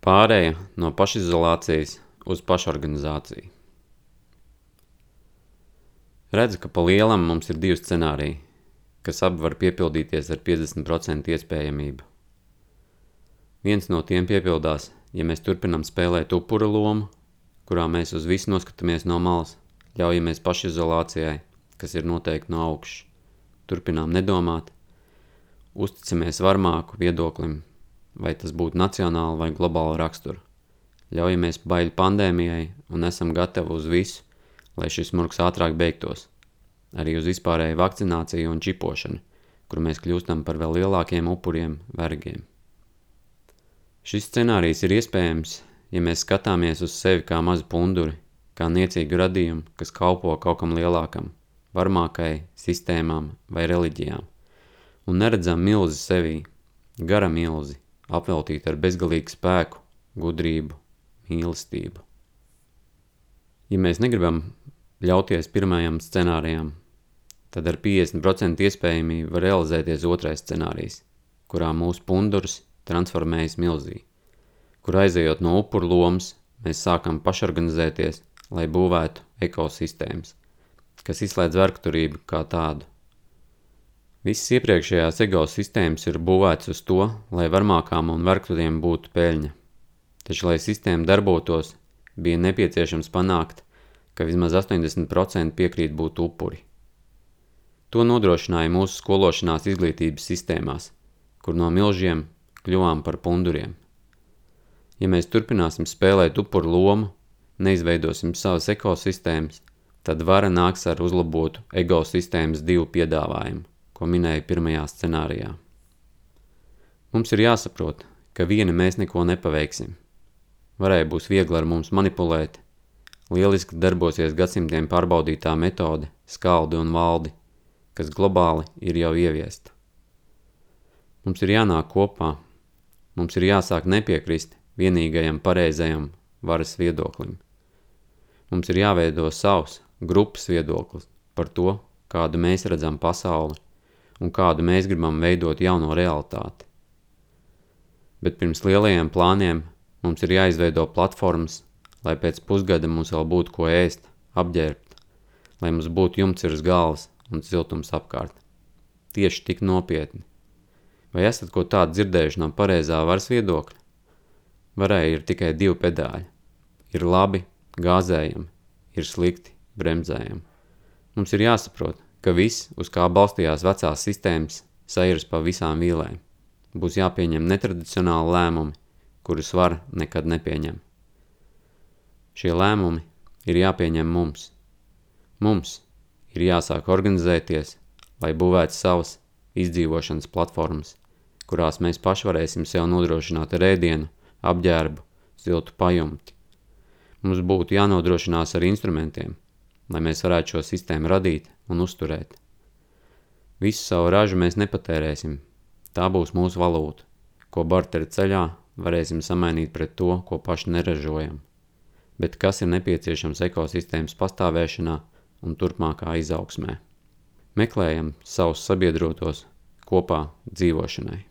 Pārēja no pašizolācijas uz pašorganizāciju. Redzu, ka pa lielam mums ir divi scenāriji, kas abi var piepildīties ar 50% iespējamību. Viens no tiem piepildās, ja mēs turpinām spēlēt upura lomu, kurā mēs uz visu noskatāmies no malas, ļaujamies pašizolācijai, kas ir noteikti no augšas, turpinām nedomāt, uzticamies varmāku viedoklim, vai tas būtu nacionāla vai globāla rakstura. Ļaujamies baiļu pandēmijai un esam gatavi uz visu, lai šis murgs ātrāk beigtos. Arī uz vispārēju vakcināciju un čipošanu, kur mēs kļūstam par vēl lielākiem upuriem, vergiem. Šis scenārijs ir iespējams, ja mēs skatāmies uz sevi kā mazu punduri, kā niecīgu radījumu, kas kalpo kaut kam lielākam, varmākai, sistēmām vai reliģijām, un neredzam milzi sevī, gara milzi, apveltītu ar bezgalīgu spēku, gudrību, mīlestību. Ja mēs negribam ļauties pirmajam scenārijam, tad ar 50% iespējamību var realizēties otrais scenārijs, kurā mūsu pundurs transformējas milzī, kur aizejot no upuru lomas, mēs sākam pašorganizēties, lai būvētu ekosistēmas, kas izslēdz vergturību kā tādu. Visas iepriekšējās ego sistēmas ir būvētas uz to, lai varmākām un vergturiem būtu peļņa. Taču, lai sistēma darbotos, bija nepieciešams panākt, ka vismaz 80% piekrīt būt upuri. To nodrošināja mūsu skološanās izglītības sistēmās, kur no milžiem kļuvām par punduriem. Ja mēs turpināsim spēlēt upuru lomu, neizveidosim savas ekosistēmas, tad vara nāks ar uzlabotu ego sistēmas divu piedāvājumu ko minēju pirmajā scenārijā. Mums ir jāsaprot, ka vieni mēs neko nepaveiksim. Varēja būs viegli ar mums manipulēt, lieliski darbosies gadsimtiem pārbaudītā metode, skaldi un valdi, kas globāli ir jau ieviesta. Mums ir jānāk kopā, mums ir jāsāk nepiekrist vienīgajam pareizajam varas viedoklim. Mums ir jāveido savs grupas viedoklis par to, kādu mēs redzam pasauli un kādu mēs gribam veidot jauno realitāti. Bet pirms lielajiem plāniem mums ir jāizveido platformas, lai pēc pusgada mums vēl būtu ko ēst, apģērbt, lai mums būtu jumts virs galvas un siltums apkārt. Tieši tik nopietni. Vai esat ko tādu dzirdējuši no pareizā varas viedokļa? Varēja ir tikai divi pedāļi. Ir labi, gāzējami, ir slikti, bremzējami. Mums ir jāsaprot, ka viss, uz kā balstījās vecās sistēmas, sairas pa visām vīlēm. Būs jāpieņem netradicionāli lēmumi, kurus var nekad nepieņem. Šie lēmumi ir jāpieņem mums. Mums ir jāsāk organizēties, lai būvētu savas izdzīvošanas platformas, kurās mēs paši varēsim sev nodrošināt rēdienu, apģērbu, siltu pajumti. Mums būtu jānodrošinās ar instrumentiem, lai mēs varētu šo sistēmu radīt un uzturēt. Visu savu ražu mēs nepatērēsim. Tā būs mūsu valūta, ko barteri ceļā varēsim samainīt pret to, ko paši neražojam. Bet kas ir nepieciešams ekosistēmas pastāvēšanā un turpmākā izaugsmē? Meklējam savus sabiedrotos kopā dzīvošanai.